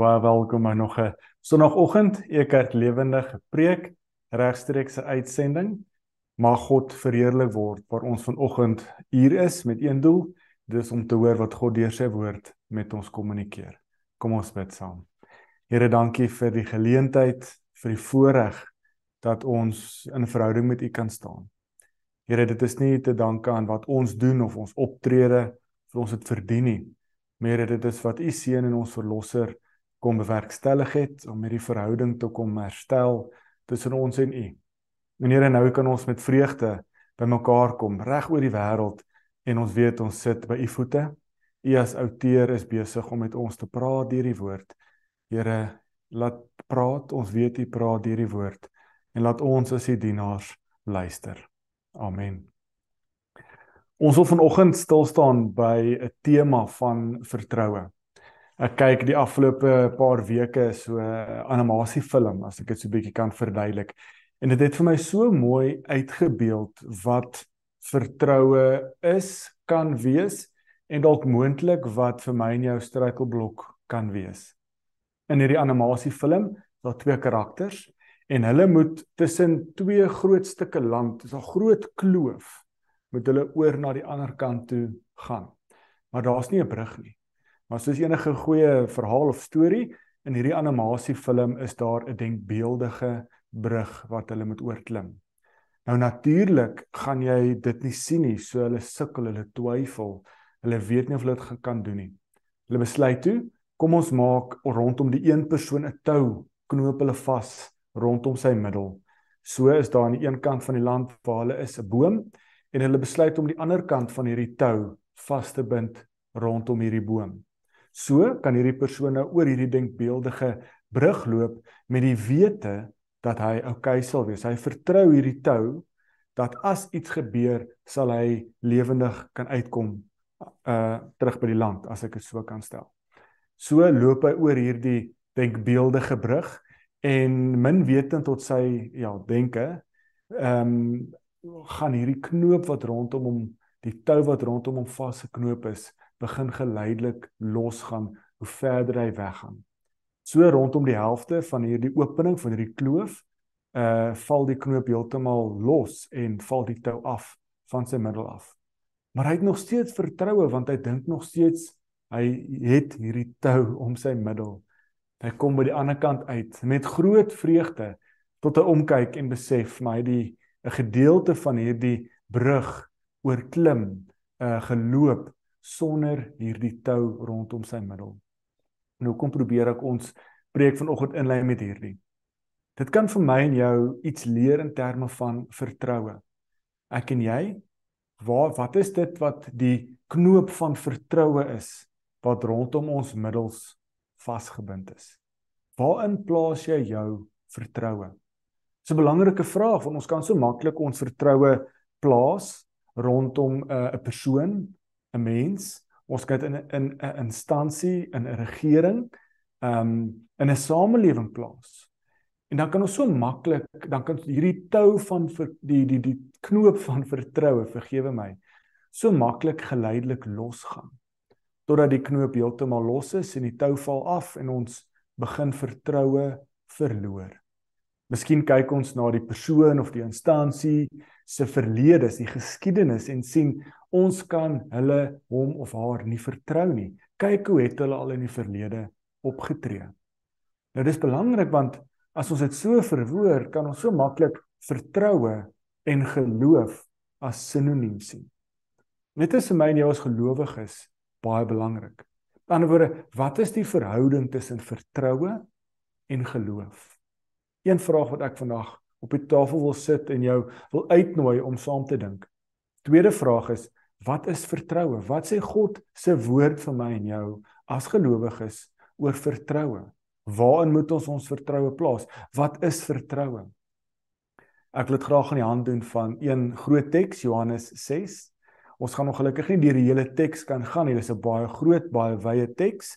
Baie welkom by nog 'n Sondagoggend Ekerk lewendige preek regstreekse uitsending. Mag God verheerlik word waar ons vanoggend hier is met een doel, dis om te hoor wat God deur sy woord met ons kommunikeer. Kom ons bid saam. Here, dankie vir die geleentheid, vir die voorreg dat ons in verhouding met U kan staan. Here, dit is nie te danke aan wat ons doen of ons optrede vir ons dit verdien nie. Maar dit is wat U seën in ons verlosser kom bewerkstellig het om hierdie verhouding te kom herstel tussen ons en U. Meneer, nou kan ons met vreugde bymekaar kom reg oor die wêreld en ons weet ons sit by U voete. U as outeur is besig om met ons te praat deur die woord. Here, laat praat, ons weet U praat deur die woord en laat ons as U dienaars luister. Amen. Ons wil vanoggend stil staan by 'n tema van vertroue ek kyk die afgelope paar weke so 'n uh, animasiefilm as ek dit so 'n bietjie kan verduidelik. En dit het vir my so mooi uitgebeeld wat vertroue is, kan wees en dalk moontlik wat vir my en jou struikelblok kan wees. In hierdie animasiefilm daar twee karakters en hulle moet tussen twee groot stukke land, dis 'n groot kloof, moet hulle oor na die ander kant toe gaan. Maar daar's nie 'n brug nie. Maar soos enige goeie verhaal of storie in hierdie animasiefilm is daar 'n denkbeeldige brug wat hulle moet oorklim. Nou natuurlik gaan jy dit nie sien nie, so hulle sukkel, hulle twyfel. Hulle weet nie of hulle dit kan doen nie. Hulle besluit toe, kom ons maak rondom die een persoon 'n tou, knoop hulle vas rondom sy middel. So is daar aan die een kant van die land waar hulle is 'n boom en hulle besluit om die ander kant van hierdie tou vas te bind rondom hierdie boom. So kan hierdie persoon nou oor hierdie denkbeeldige brug loop met die wete dat hy oukei sal wees. Hy vertrou hierdie tou dat as iets gebeur, sal hy lewendig kan uitkom uh terug by die land as ek dit so kan stel. So loop hy oor hierdie denkbeeldige brug en min wetend tot sy ja denke ehm um, gaan hierdie knoop wat rondom hom die tou wat rondom hom vasgeknoop is begin geleidelik losgaan hoe verder hy weggaan. So rondom die helfte van hierdie opening van hierdie kloof, uh val die knoop heeltemal los en val die tou af van sy middel af. Maar hy het nog steeds vertroue want hy dink nog steeds hy het hierdie tou om sy middel. Hy kom by die ander kant uit met groot vreugde tot hy omkyk en besef maar hy die 'n gedeelte van hierdie brug oorklim, uh geloop sonder hierdie tou rondom sy middel. Nou kom probeer ek ons preek vanoggend inlei met hierdie. Dit kan vir my en jou iets leer in terme van vertroue. Ek en jy, waar wat is dit wat die knoop van vertroue is wat rondom ons middels vasgebind is? Waarin plaas jy jou vertroue? Dis 'n belangrike vraag want ons kan so maklik ons vertroue plaas rondom 'n uh, persoon 'n mens, ons kyk in 'n 'n instansie, in 'n regering, ehm um, in 'n samelewing plaas. En dan kan ons so maklik, dan kan hierdie tou van vir die die die knoop van vertroue, vergewe my, so maklik geleidelik losgaan. Totdat die knoop heeltemal los is en die tou val af en ons begin vertroue verloor. Miskien kyk ons na die persoon of die instansie se verlede, die geskiedenis en sien ons kan hulle hom of haar nie vertrou nie. Kyk hoe het hulle al in die verlede opgetree. Nou dis belangrik want as ons dit so verwoord, kan ons so maklik vertroue en geloof as sinoniem sien. Net is vir my en jou as gelowiges baie belangrik. Aan die ander woorde, wat is die verhouding tussen vertroue en geloof? Een vraag wat ek vandag op die tafel wil sit en jou wil uitnooi om saam te dink. Tweede vraag is wat is vertroue? Wat sê God se woord vir my en jou as gelowiges oor vertroue? Waarin moet ons ons vertroue plaas? Wat is vertroue? Ek wil dit graag aan die hand doen van een groot teks Johannes 6. Ons gaan nog gelukkig nie deur die hele teks kan gaan nie. Dit is 'n baie groot, baie wye teks.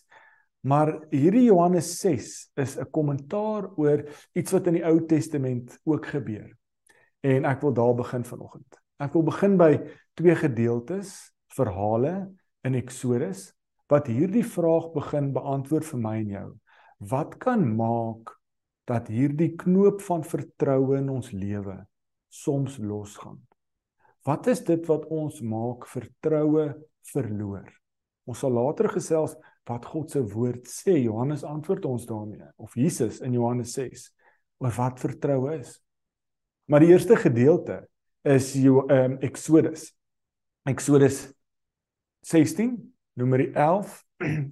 Maar hierdie Johannes 6 is 'n kommentaar oor iets wat in die Ou Testament ook gebeur. En ek wil daar begin vanoggend. Ek wil begin by twee gedeeltes, verhale in Eksodus wat hierdie vraag begin beantwoord vir my en jou. wat kan maak dat hierdie knoop van vertroue in ons lewe soms losgaan? Wat is dit wat ons maak vertroue verloor? Ons sal later gesels wat God se woord sê. Johannes antwoord ons daarmee of Jesus in Johannes 6 oor wat vertroue is. Maar die eerste gedeelte is jou um, Exodus. Exodus 16, Numeri 11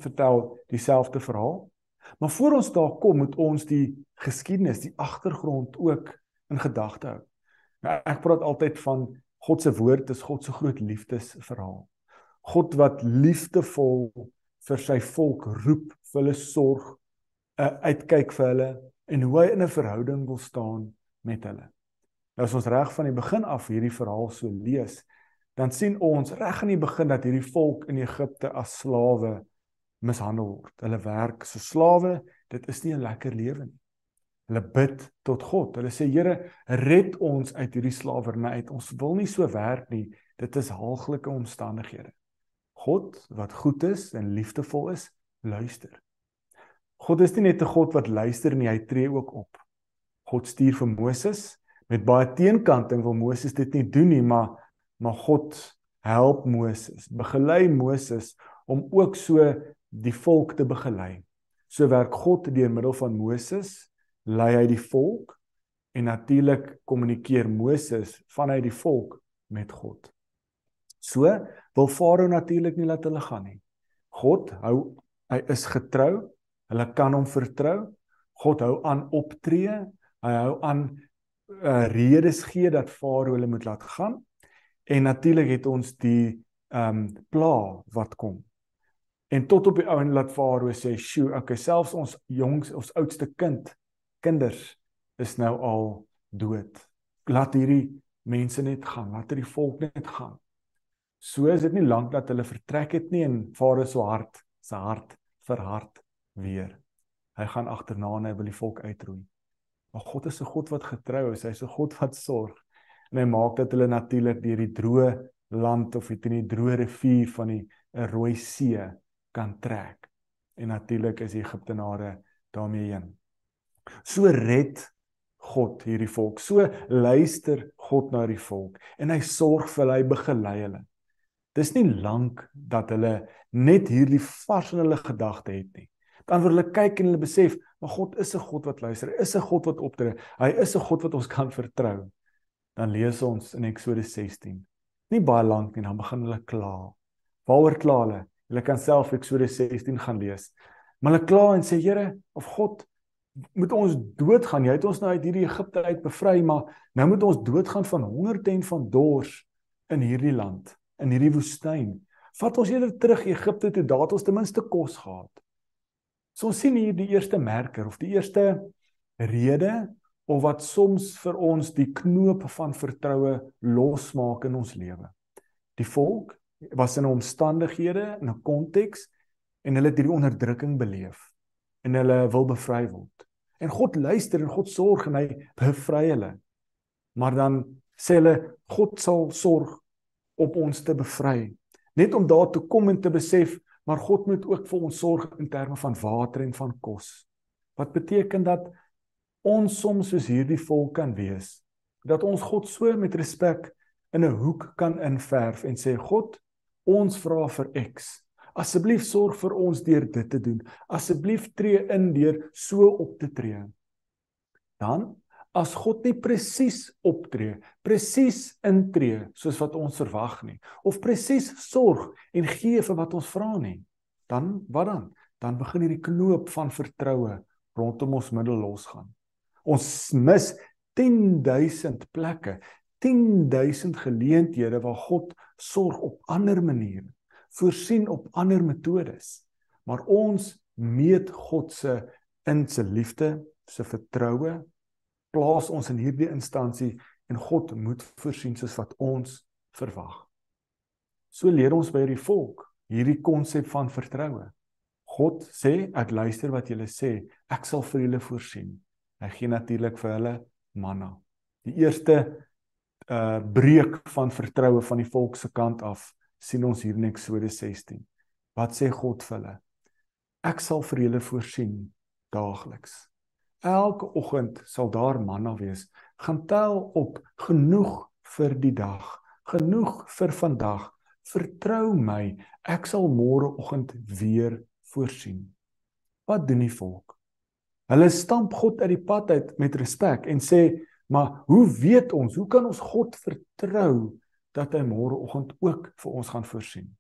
vertel dieselfde verhaal. Maar voor ons daar kom, moet ons die geskiedenis, die agtergrond ook in gedagte hou. Nou ek praat altyd van God se woord is God se groot liefdesverhaal. God wat liefdevol vir sy volk roep, vir hulle sorg, uh, uitkyk vir hulle en hoe hy in 'n verhouding wil staan met hulle. Nou as ons reg van die begin af hierdie verhaal so lees, dan sien ons reg aan die begin dat hierdie volk in Egipte as slawe mishandel word. Hulle werk so slawe, dit is nie 'n lekker lewe nie. Hulle bid tot God. Hulle sê Here, red ons uit hierdie slawerny uit. Ons wil nie so werk nie. Dit is haaglike omstandighede. God wat goed is en liefdevol is, luister. God is nie net 'n God wat luister nie, hy tree ook op. God stuur vir Moses met baie teenkanting wil Moses dit nie doen nie, maar maar God help Moses, begelei Moses om ook so die volk te begelei. So werk God deur middel van Moses, lei hy die volk en natuurlik kommunikeer Moses vanuit die volk met God. So wil Farao natuurlik nie laat hulle gaan nie. God hou hy is getrou. Hulle kan hom vertrou. God hou aan optree. Hy hou aan uh, redes gee dat Farao hulle moet laat gaan. En natuurlik het ons die ehm um, pla wat kom. En tot op die ou en laat Farao sê, "Sjoe, okay, selfs ons jongs, ons oudste kind, kinders is nou al dood. Laat hierdie mense net gaan, laat hierdie volk net gaan." So is dit nie lank dat hulle vertrek het nie en Farao se hart, sy hart verhard weer. Hy gaan agterna en hy wil die volk uitroei. Maar God is 'n God wat getrou is. Hy's 'n God wat sorg. En hy maak dat hulle natuurlik deur die droë land of dit in die droë rivier van die Rooi See kan trek. En natuurlik is die Egiptenare daarmee heen. So red God hierdie volk. So luister God na die volk en hy sorg vir hulle, hy begelei hulle. Dis nie lank dat hulle net hierdie vars in hulle gedagte het nie. Dan word hulle kyk en hulle besef, maar God is 'n God wat luister. Is 'n God wat optree. Hy is 'n God wat ons kan vertrou. Dan lees ons in Eksodus 16. Nie baie lank nie, dan begin hulle kla. Waaroor kla hulle? Hulle kan self Eksodus 16 gaan lees. Maar hulle kla en sê, Here, of God moet ons doodgaan. Jy het ons nou uit hierdie Egipte uit bevry, maar nou moet ons doodgaan van hongerte en van dors in hierdie land in hierdie woestyn. Vat ons eerder terug Egipte toe, daar het ons ten minste kos gehad. So ons sien hier die eerste merker of die eerste rede of wat soms vir ons die knoop van vertroue losmaak in ons lewe. Die volk was in omstandighede in 'n konteks en hulle het hierdie onderdrukking beleef en hulle wil bevry word. En God luister en God sorg en hy bevry hulle. Maar dan sê hulle God sal sorg op ons te bevry. Net om daar te kom en te besef, maar God moet ook vir ons sorg in terme van water en van kos. Wat beteken dat ons soms soos hierdie volk kan wees, dat ons God so met respek in 'n hoek kan inverf en sê God, ons vra vir X. Asseblief sorg vir ons deur dit te doen. Asseblief tree in deur so op te tree. Dan as God nie presies optree, presies intree soos wat ons verwag nie, of presies sorg en gee vir wat ons vra nie, dan wat dan? Dan begin hierdie knoop van vertroue rondom ons middel losgaan. Ons mis 10000 plekke, 10000 geleenthede waar God sorg op ander maniere, voorsien op ander metodes. Maar ons meet God se in sy liefde, se vertroue plaas ons in hierdie instansie en God moet voorsien soos wat ons verwag. So leer ons by hierdie volk hierdie konsep van vertroue. God sê ek luister wat julle sê, ek sal vir julle voorsien. Hy gee natuurlik vir hulle manna. Die eerste uh breek van vertroue van die volk se kant af sien ons hier in Eksodus 16. Wat sê God vir hulle? Ek sal vir julle voorsien daagliks. Elke oggend sal daar manna wees. Gaan tel op genoeg vir die dag, genoeg vir vandag. Vertrou my, ek sal môreoggend weer voorsien. Wat doen die volk? Hulle stamp God uit die pad uit met respek en sê, "Maar hoe weet ons? Hoe kan ons God vertrou dat hy môreoggend ook vir ons gaan voorsien?"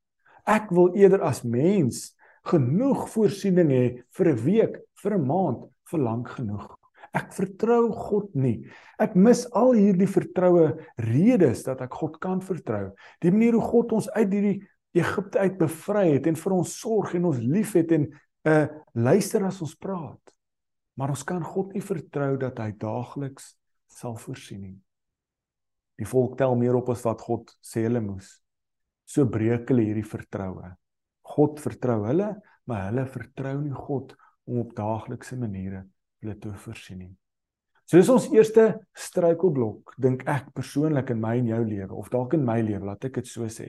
Ek wil eerder as mens genoeg voorsiening hê vir 'n week, vir 'n maand, vir lank genoeg. Ek vertrou God nie. Ek mis al hierdie vertroue redes dat ek God kan vertrou. Die manier hoe God ons uit hierdie Egipte uit bevry het en vir ons sorg en ons liefhet en uh luister as ons praat. Maar ons kan God nie vertrou dat hy daagliks sal voorsien nie. Die volk tel meer op as wat God sê hulle moes. So breek hulle hierdie vertroue. God vertrou hulle, maar hulle vertrou nie God om op daaglikse maniere hulle te voorsien nie. So dis ons eerste struikelblok, dink ek persoonlik in my en jou lewe of dalk in my lewe, laat ek dit so sê.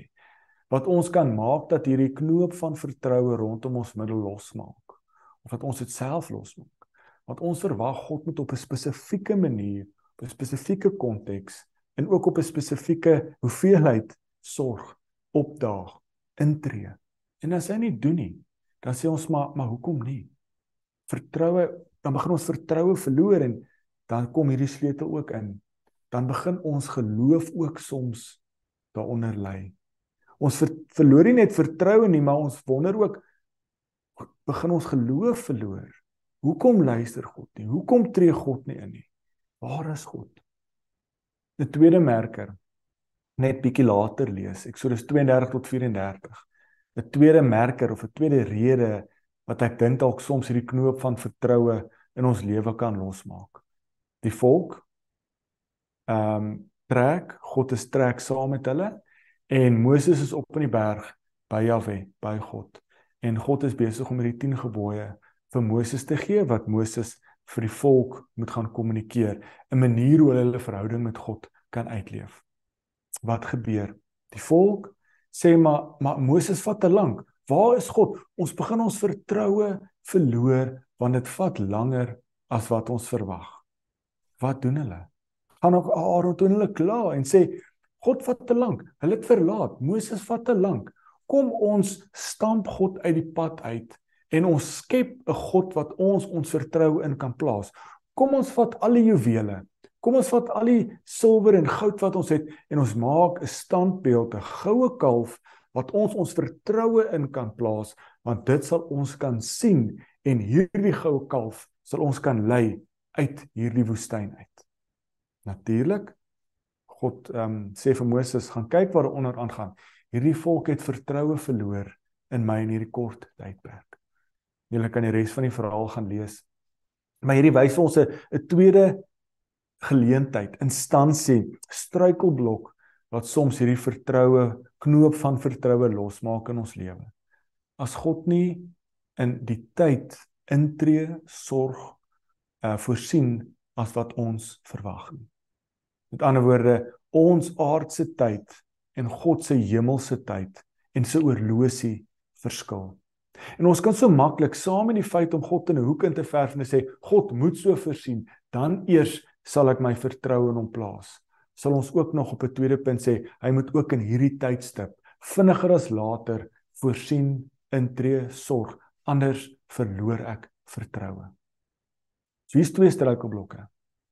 Wat ons kan maak dat hierdie knoop van vertroue rondom ons middel losmaak of dat ons dit self losmaak. Want ons verwag God moet op 'n spesifieke manier, op 'n spesifieke konteks en ook op 'n spesifieke hoeveelheid sorg opdaag, intree. En as hy nie doen nie, dan sê ons maar maar hoekom nie? Vertroue, dan begin ons vertroue verloor en dan kom hierdie sleutel ook in. Dan begin ons geloof ook soms daaronder lê. Ons ver, verloor nie net vertroue nie, maar ons wonder ook begin ons geloof verloor. Hoekom luister God nie? Hoekom tree God nie in nie? Waar is God? 'n Tweede merker net bietjie later lees. Eksodus 32 tot 34. 'n tweede merker of 'n tweede rede wat ek dink dalk soms hierdie knoop van vertroue in ons lewe kan losmaak. Die volk ehm um, trek, God is trek saam met hulle en Moses is op in die berg by Jahwe, by God. En God is besig om hierdie 10 gebooie vir Moses te gee wat Moses vir die volk moet gaan kommunikeer, 'n manier hoe hulle hulle verhouding met God kan uitleef. Wat gebeur? Die volk sê maar maar Moses vat te lank. Waar is God? Ons begin ons vertroue verloor want dit vat langer as wat ons verwag. Wat doen hulle? Gaan ook Aaron toe hulle kla en sê God vat te lank. Hulle het verlaat. Moses vat te lank. Kom ons stamp God uit die pad uit en ons skep 'n God wat ons ons vertroue in kan plaas. Kom ons vat al die juwele Kom ons vat al die silwer en goud wat ons het en ons maak 'n standbeeld, 'n goue kalf wat ons ons vertroue in kan plaas, want dit sal ons kan sien en hierdie goue kalf sal ons kan lei uit hierdie woestyn uit. Natuurlik God ehm um, sê vir Moses gaan kyk wat er onder aangaan. Hierdie volk het vertroue verloor in my in hierdie kort tydperk. Julle kan die res van die verhaal gaan lees. Maar hierdie wys ons 'n tweede geleentheid, instansie, struikelblok wat soms hierdie vertroue knoop van vertroue losmaak in ons lewe. As God nie in die tyd intree, sorg, uh voorsien as wat ons verwag nie. Met ander woorde, ons aardse tyd en God se hemelse tyd en sy oorlosie verskil. En ons kan so maklik saam in die feit om God in 'n hoek in te verf en sê God moet so voorsien, dan eers sal ek my vertroue in hom plaas. Sal ons ook nog op 'n tweede punt sê, hy moet ook in hierdie tydstip vinniger as later voorsien, intree, sorg, anders verloor ek vertroue. So hier's twee struikelblokke.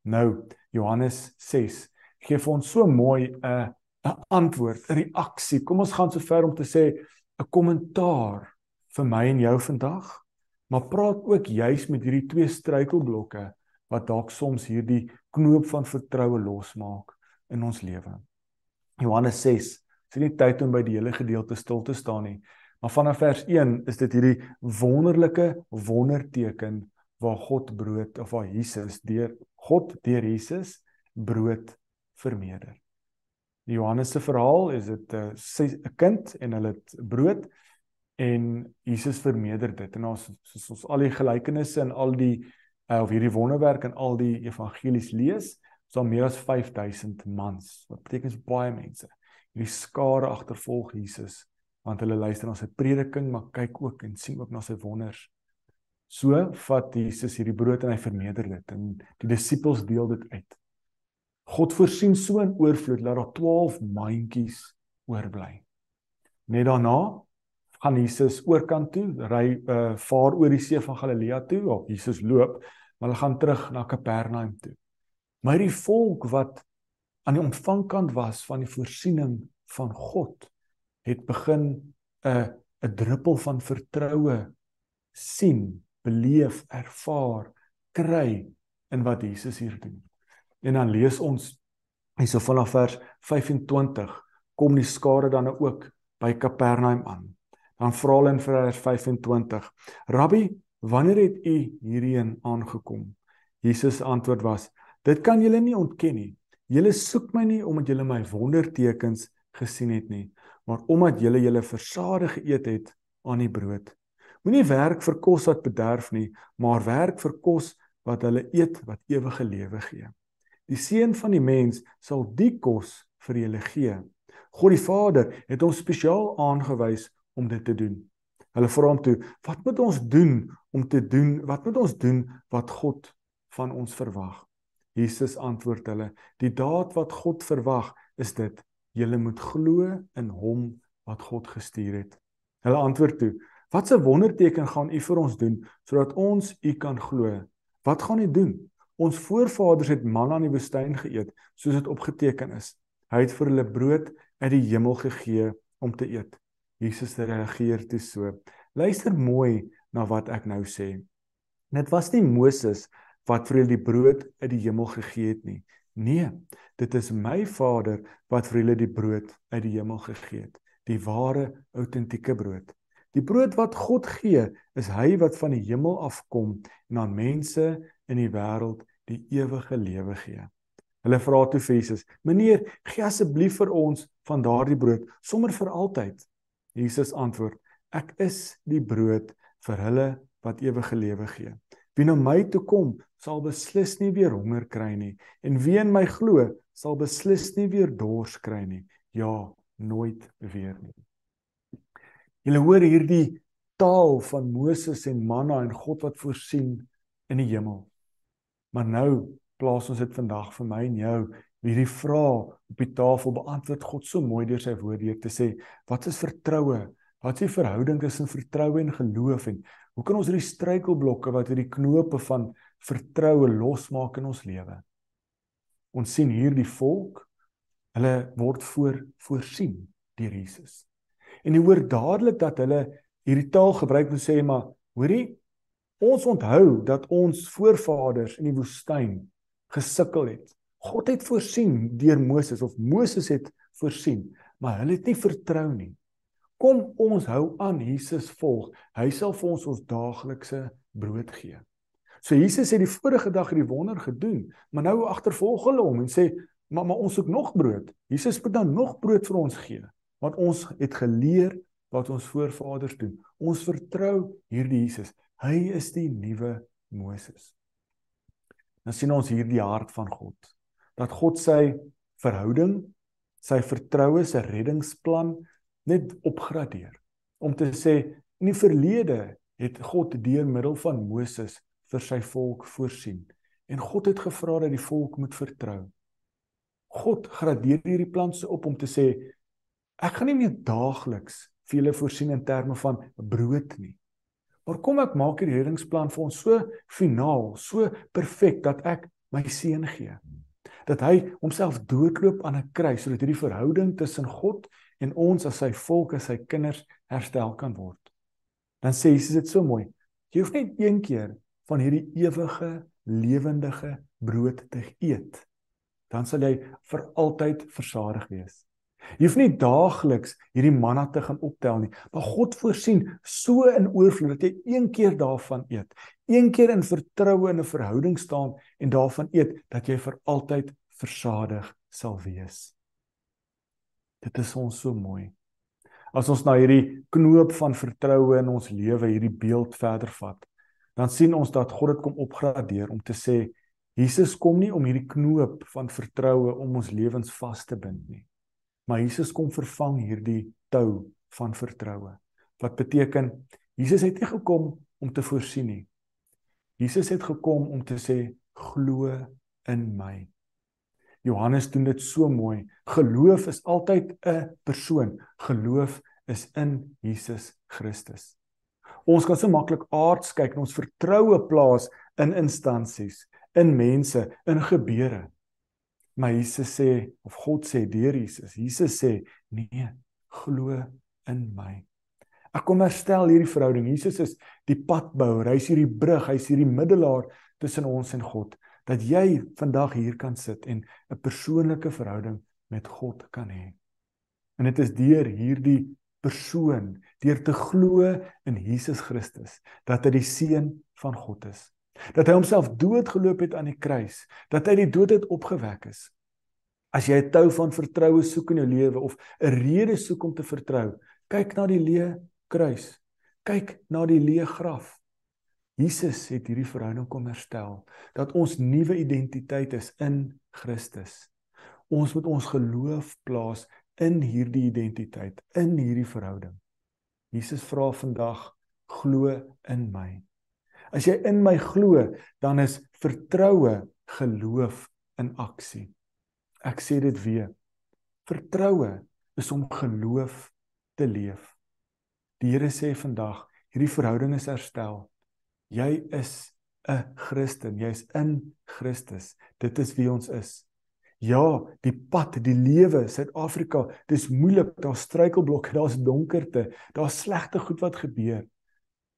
Nou Johannes 6 gee vir ons so mooi 'n uh, 'n antwoord, 'n reaksie. Kom ons gaan so ver om te sê 'n kommentaar vir my en jou vandag, maar praat ook juis met hierdie twee struikelblokke wat dalk soms hierdie knoop van vertroue losmaak in ons lewe. Johannes 6. Dit is nie tyd om by die hele gedeelte stil te staan nie, maar vanaf vers 1 is dit hierdie wonderlike wonderteken waar God brood of waar Jesus deur God deur Jesus brood vermeerder. Die Johannes se verhaal is dit 'n 'n kind en hulle het brood en Jesus vermeerder dit. En ons soos ons al die gelykenisse en al die uh, of hierdie wonderwerk in al die evangelies lees, is daar meer as 5000 mans. Wat beteken baie mense. Hierdie skare agtervolg Jesus want hulle luister na sy prediking, maar kyk ook en sien ook na sy wonders. So vat Jesus hierdie brood en hy verneder dit en die disippels deel dit uit. God voorsien so in oorvloed dat daar 12 mandjies oorbly. Net daarna gaan Jesus oorkant toe, ry uh vaar oor die see van Galilea toe, of Jesus loop, maar hulle gaan terug na Kapernaum toe. Maar die volk wat aan die ontvangkant was van die voorsiening van God, het begin 'n uh, 'n druppel van vertroue sien, beleef, ervaar, kry in wat Jesus hier doen. En dan lees ons hierso vanaf vers 25 kom die skare dan ook by Kapernaum aan. Dan vra hulle in vers 25: "Rabbi, wanneer het u hierheen aangekom?" Jesus antwoord was: "Dit kan julle nie ontken nie. Julle soek my nie omdat julle my wondertekens gesien het nie, maar omdat julle julle versade geëet het aan die brood. Moenie werk vir kos wat bederf nie, maar werk vir kos wat hulle eet wat ewige lewe gee. Die seun van die mens sal die kos vir julle gee. God die Vader het hom spesiaal aangewys om dit te doen. Hulle vra hom toe: "Wat moet ons doen om te doen? Wat moet ons doen wat God van ons verwag?" Jesus antwoord hulle: "Die daad wat God verwag is dit: julle moet glo in hom wat God gestuur het." Hulle antwoord toe: "Wat 'n wonderteken gaan u vir ons doen sodat ons u kan glo? Wat gaan u doen? Ons voorvaders het manna in die woestyn geëet, soos dit opgeteken is. Hy het vir hulle brood uit die hemel gegee om te eet." Jesus reageer toe so: "Luister mooi na wat ek nou sê. Dit was nie Moses wat vir julle die brood uit die hemel gegee het nie. Nee, dit is my Vader wat vir julle die brood uit die hemel gegee het, die ware autentieke brood. Die brood wat God gee, is hy wat van die hemel afkom en aan mense in die wêreld die ewige lewe gee. Hulle vra toe vir Jesus: "Meneer, gee asseblief vir ons van daardie brood, sommer vir altyd." Jesus antwoord: "Ek is die brood vir hulle wat ewige lewe gee. Wie na my toe kom, sal beslis nie weer honger kry nie en wie in my glo, sal beslis nie weer dors kry nie. Ja, nooit weer nie. Julle hoor hierdie taal van Moses en manna en God wat voorsien in die hemel. Maar nou plaas ons dit vandag vir my en jou hierdie vraag op die tafel beantwoord God so mooi deur sy woord deur te sê wat is vertroue? Wat is die verhouding tussen vertroue en geloof en Hoe kan ons hierdie struikelblokke wat hierdie knope van vertroue losmaak in ons lewe? Ons sien hierdie volk, hulle word voor voorsien deur Jesus. En jy hoor dadelik dat hulle hierdie taal gebruik om sê maar hoorie ons onthou dat ons voorvaders in die woestyn gesukkel het. God het voorsien deur Moses of Moses het voorsien, maar hulle het nie vertrou nie. Kom ons hou aan Jesus volg. Hy sal vir ons ons daaglikse brood gee. So Jesus het die vorige dag hierdie wonder gedoen, maar nou agtervolg hulle hom en sê, "Maar maar ons soek nog brood." Jesus moet dan nog brood vir ons gee, want ons het geleer wat ons voorvaders doen. Ons vertrou hierdie Jesus. Hy is die nuwe Moses. Nou sien ons hier die hart van God. Dat God sy verhouding, sy vertroue, sy reddingsplan net opgradeer om te sê in die verlede het God deur middel van Moses vir sy volk voorsien en God het gevra dat die volk moet vertrou. God gradeer hierdie plan so op om te sê ek gaan nie meer daagliks vir julle voorsien in terme van brood nie. Maar kom ek maak hierdie reddingsplan vir ons so finaal, so perfek dat ek my seun gee. Dat hy homself doodloop aan 'n kruis sodat hierdie verhouding tussen God en ons as sy volk as sy kinders herstel kan word. Dan sê Jesus dit so mooi. Jy hoef net een keer van hierdie ewige lewendige brood te eet. Dan sal jy vir altyd versadig wees. Jy hoef nie daagliks hierdie manna te gaan optel nie, maar God voorsien so in oorvloed dat jy een keer daarvan eet. Een keer in vertroue in 'n verhouding staan en daarvan eet dat jy vir altyd versadig sal wees. Dit is ons so mooi. As ons na hierdie knoop van vertroue in ons lewe, hierdie beeld verder vat, dan sien ons dat God dit kom opgradeer om te sê Jesus kom nie om hierdie knoop van vertroue om ons lewens vas te bind nie. Maar Jesus kom vervang hierdie tou van vertroue. Wat beteken Jesus het nie gekom om te voorsien nie. Jesus het gekom om te sê glo in my. Johannes doen dit so mooi. Geloof is altyd 'n persoon. Geloof is in Jesus Christus. Ons kan so maklik aards kyk en ons vertroue plaas in instansies, in mense, in gebeure. Maar Jesus sê of God sê deur Jesus, Jesus sê nee, glo in my. Ek kom herstel hierdie verhouding. Jesus is die padbouer. Hy's hierdie brug, hy's hierdie middelaar tussen ons en God. Dat jy vandag hier kan sit en 'n persoonlike verhouding met God kan hê. En dit is deur hierdie persoon, deur te glo in Jesus Christus, dat hy die seun van God is. Dat hy homself doodgeloop het aan die kruis, dat hy die dood het opgewek is. As jy 'n tou van vertroue soek in jou lewe of 'n rede soek om te vertrou, kyk na die leë kruis. Kyk na die leë graf. Jesus het hierdie verhouding kom herstel dat ons nuwe identiteit is in Christus. Ons moet ons geloof plaas in hierdie identiteit, in hierdie verhouding. Jesus vra vandag glo in my. As jy in my glo, dan is vertroue geloof in aksie. Ek sê dit weer. Vertroue is om geloof te leef. Die Here sê vandag, hierdie verhouding is herstel. Jy is 'n Christen, jy's in Christus. Dit is wie ons is. Ja, die pad, die lewe, Suid-Afrika, dis moeilik, daar's struikelblokke, daar's donkerte, daar's slegte goed wat gebeur.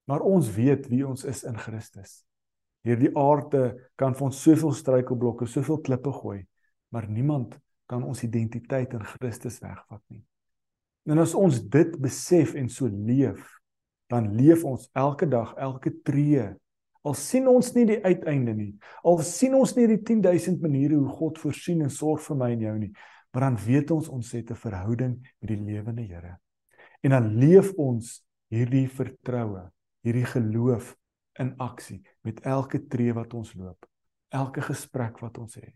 Maar ons weet wie ons is in Christus. Hierdie aarde kan vir ons soveel struikelblokke, soveel klippe gooi, maar niemand kan ons identiteit in Christus wegvat nie. En as ons dit besef en so leef, dan leef ons elke dag, elke tree. Al sien ons nie die uiteinde nie. Al sien ons nie die 10000 maniere hoe God voorsien en sorg vir my en jou nie, maar dan weet ons ons het 'n verhouding met die lewende Here. En dan leef ons hierdie vertroue, hierdie geloof in aksie met elke tree wat ons loop, elke gesprek wat ons het.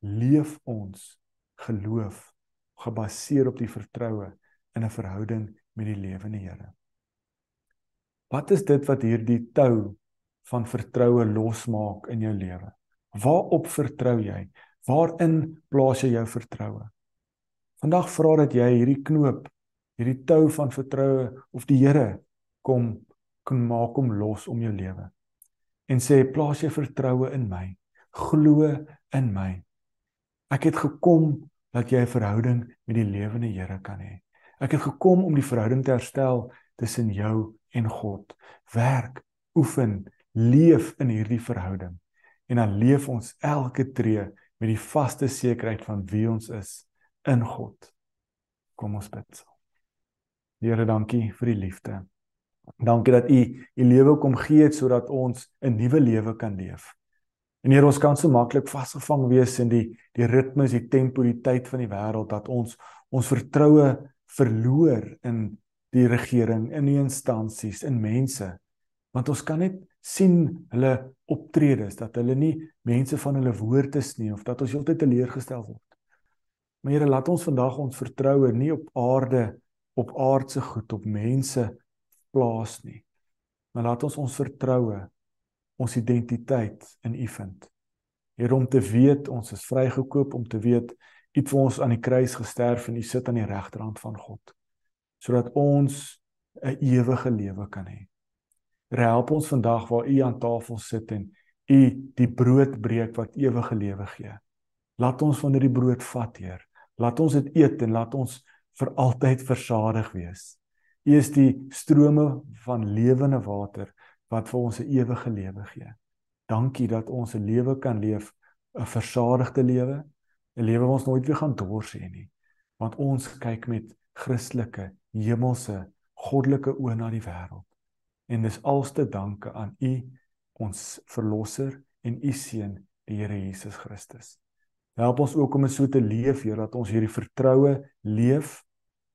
Leef ons geloof gebaseer op die vertroue in 'n verhouding met die lewende Here. Wat is dit wat hierdie tou van vertroue losmaak in jou lewe? Waarop vertrou jy? Waarin plaas jy jou vertroue? Vandag vra dat jy hierdie knoop, hierdie tou van vertroue of die Here kom kan maak om los om jou lewe. En sê plaas jy vertroue in my. Glo in my. Ek het gekom dat jy 'n verhouding met die lewende Here kan hê. Ek het gekom om die verhouding te herstel tussen jou en God. Werk, oefen, leef in hierdie verhouding. En dan leef ons elke tree met die vaste sekerheid van wie ons is in God. Kom ons bid. Here, dankie vir die liefde. Dankie dat U U lewe kom gee het sodat ons 'n nuwe lewe kan leef. En Here, ons kan so maklik vasgevang wees in die die ritmes, die tempo, die tyd van die wêreld dat ons ons vertroue verloor in die regering, in die instansies, in mense. Want ons kan net sien hulle optredes dat hulle nie mense van hulle woord is nie of dat ons heeltyd teleurgestel word. Maar Here, laat ons vandag ons vertroue nie op aarde, op aardse goed, op mense plaas nie. Maar laat ons ons vertroue, ons identiteit in U vind. Here om te weet ons is vrygekoop om te weet U het vir ons aan die kruis gesterf en U sit aan die regterhand van God sodat ons 'n ewige lewe kan hê. Help ons vandag waar U aan tafel sit en U die brood breek wat ewige lewe gee. Laat ons van hierdie brood vat, Heer. Laat ons dit eet en laat ons vir altyd versadig wees. U is die strome van lewende water wat vir ons 'n ewige lewe gee. Dankie dat ons 'n lewe kan leef, 'n versadigde lewe, 'n lewe wat ons nooit weer gaan dors hê nie. Want ons kyk met Christelike, hemelse, goddelike oë na die wêreld. En dis alste danke aan U, ons verlosser en U seun, die Here Jesus Christus. Help ons ook om so te leef, Here, dat ons hierdie vertroue leef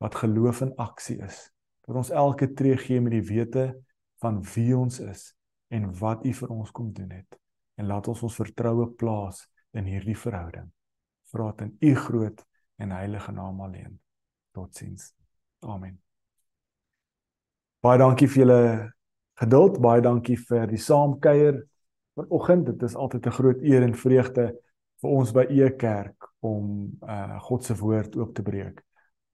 wat geloof in aksie is. Dat ons elke tree gee met die wete van wie ons is en wat U vir ons kom doen het. En laat ons ons vertroue plaas in hierdie verhouding vra dit in u groot en heilige naam alleen. Totsiens. Amen. Baie dankie vir julle geduld, baie dankie vir die saamkuier. vanoggend. Dit is altyd 'n groot eer en vreugde vir ons by E Kerk om uh God se woord oop te breek.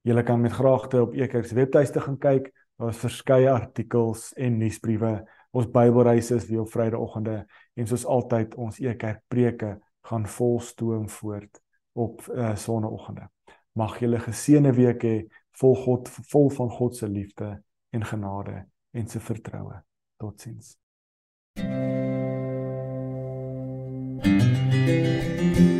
Julle kan met graagte op E Kerk se webtuiste gaan kyk. Daar is verskeie artikels en nuusbriewe. Ons Bybelreise is weer op Vrydagoggende en soos altyd ons E Kerk preke gaan volstoom voort op uh Sondagoggende. Mag julle geseënde week hê vol God vol van God se liefde en genade en se vertroue. Totsiens. thank you